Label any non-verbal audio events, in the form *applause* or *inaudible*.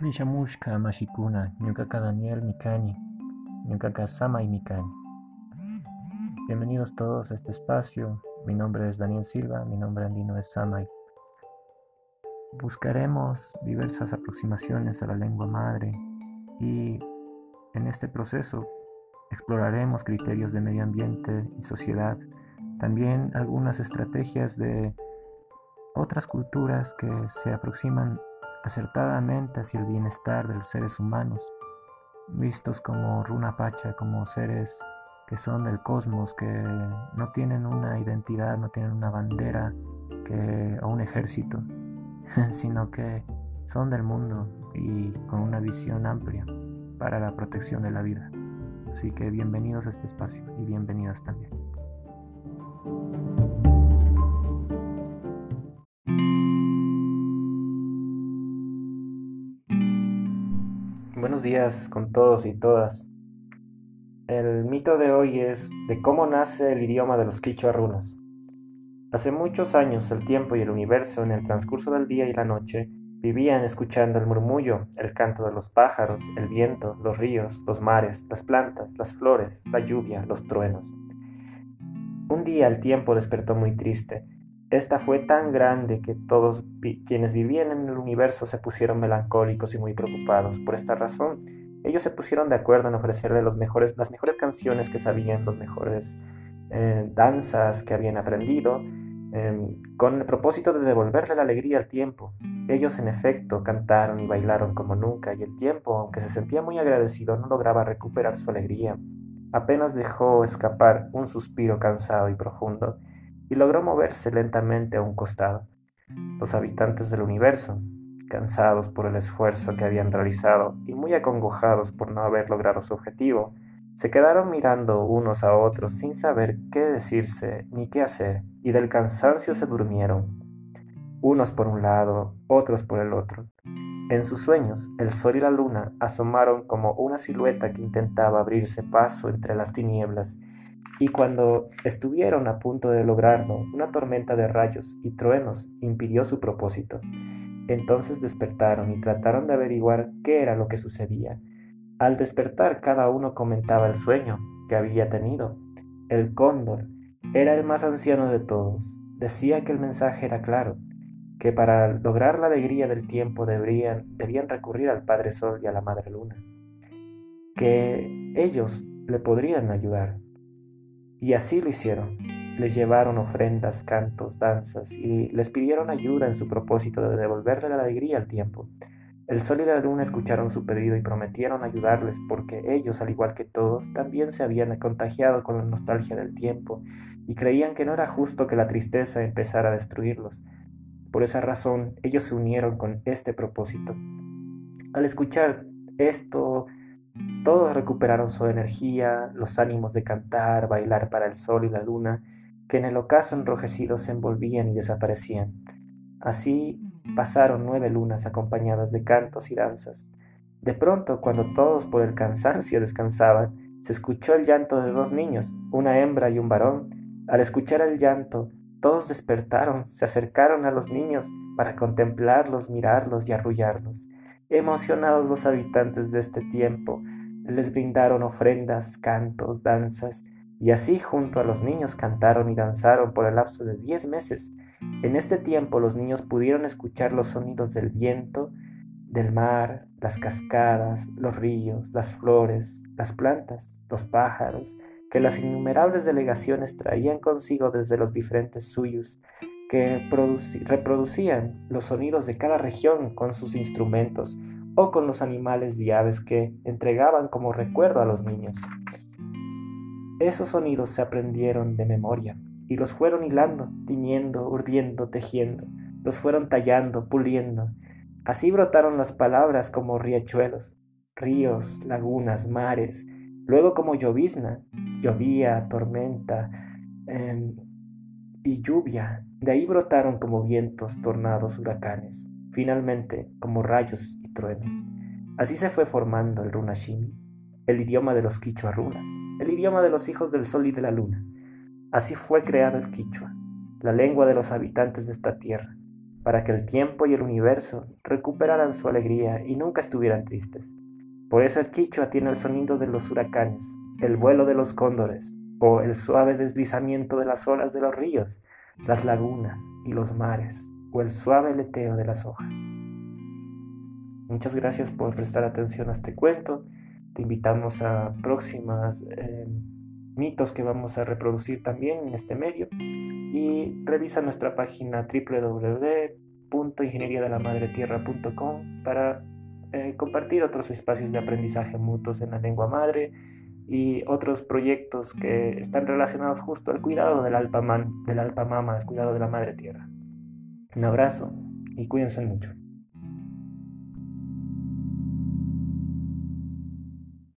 Mishamushka Mashikuna, Ñukaka Daniel Mikani, Ñukaka Sama y Mikani. Bienvenidos todos a este espacio. Mi nombre es Daniel Silva, mi nombre andino es Samay. Buscaremos diversas aproximaciones a la lengua madre y en este proceso exploraremos criterios de medio ambiente y sociedad, también algunas estrategias de otras culturas que se aproximan acertadamente hacia el bienestar de los seres humanos, vistos como Runa Pacha, como seres que son del cosmos, que no tienen una identidad, no tienen una bandera que, o un ejército, *laughs* sino que son del mundo y con una visión amplia para la protección de la vida. Así que bienvenidos a este espacio y bienvenidas también. Buenos días con todos y todas. El mito de hoy es de cómo nace el idioma de los quichua runas. Hace muchos años el tiempo y el universo en el transcurso del día y la noche vivían escuchando el murmullo, el canto de los pájaros, el viento, los ríos, los mares, las plantas, las flores, la lluvia, los truenos. Un día el tiempo despertó muy triste esta fue tan grande que todos quienes vivían en el universo se pusieron melancólicos y muy preocupados. Por esta razón, ellos se pusieron de acuerdo en ofrecerle las mejores canciones que sabían, las mejores eh, danzas que habían aprendido, em, con el propósito de devolverle la alegría al tiempo. Ellos en efecto cantaron y bailaron como nunca y el tiempo, aunque se sentía muy agradecido, no lograba recuperar su alegría. Apenas dejó escapar un suspiro cansado y profundo y logró moverse lentamente a un costado. Los habitantes del universo, cansados por el esfuerzo que habían realizado y muy acongojados por no haber logrado su objetivo, se quedaron mirando unos a otros sin saber qué decirse ni qué hacer, y del cansancio se durmieron, unos por un lado, otros por el otro. En sus sueños, el sol y la luna asomaron como una silueta que intentaba abrirse paso entre las tinieblas y cuando estuvieron a punto de lograrlo, una tormenta de rayos y truenos impidió su propósito. Entonces despertaron y trataron de averiguar qué era lo que sucedía. Al despertar cada uno comentaba el sueño que había tenido. El cóndor era el más anciano de todos. Decía que el mensaje era claro, que para lograr la alegría del tiempo debían recurrir al Padre Sol y a la Madre Luna, que ellos le podrían ayudar. Y así lo hicieron. Les llevaron ofrendas, cantos, danzas y les pidieron ayuda en su propósito de devolverle la alegría al tiempo. El sol y la luna escucharon su pedido y prometieron ayudarles porque ellos, al igual que todos, también se habían contagiado con la nostalgia del tiempo y creían que no era justo que la tristeza empezara a destruirlos. Por esa razón, ellos se unieron con este propósito. Al escuchar esto, todos recuperaron su energía, los ánimos de cantar, bailar para el sol y la luna, que en el ocaso enrojecido se envolvían y desaparecían. Así pasaron nueve lunas acompañadas de cantos y danzas. De pronto, cuando todos por el cansancio descansaban, se escuchó el llanto de dos niños, una hembra y un varón. Al escuchar el llanto, todos despertaron, se acercaron a los niños para contemplarlos, mirarlos y arrullarlos. Emocionados los habitantes de este tiempo, les brindaron ofrendas, cantos, danzas, y así junto a los niños cantaron y danzaron por el lapso de diez meses. En este tiempo los niños pudieron escuchar los sonidos del viento, del mar, las cascadas, los ríos, las flores, las plantas, los pájaros, que las innumerables delegaciones traían consigo desde los diferentes suyos, que reproducían los sonidos de cada región con sus instrumentos, o con los animales y aves que entregaban como recuerdo a los niños. Esos sonidos se aprendieron de memoria y los fueron hilando, tiñendo, urdiendo, tejiendo, los fueron tallando, puliendo. Así brotaron las palabras como riachuelos, ríos, lagunas, mares, luego como llovizna, llovía, tormenta em, y lluvia. De ahí brotaron como vientos, tornados, huracanes finalmente como rayos y truenos. Así se fue formando el runashimi, el idioma de los quichua runas, el idioma de los hijos del sol y de la luna. Así fue creado el quichua, la lengua de los habitantes de esta tierra. para que el tiempo y el universo recuperaran su alegría y nunca estuvieran tristes. Por eso el quichua tiene el sonido de los huracanes, el vuelo de los cóndores, o el suave deslizamiento de las olas de los ríos, las lagunas y los mares, o el suave leteo de las hojas. Muchas gracias por prestar atención a este cuento. Te invitamos a próximas eh, mitos que vamos a reproducir también en este medio y revisa nuestra página www.ingenieriadelamadretierra.com para eh, compartir otros espacios de aprendizaje mutuos en la lengua madre y otros proyectos que están relacionados justo al cuidado del alpa, man, del alpa mama, al cuidado de la madre tierra. Un abrazo y cuídense mucho.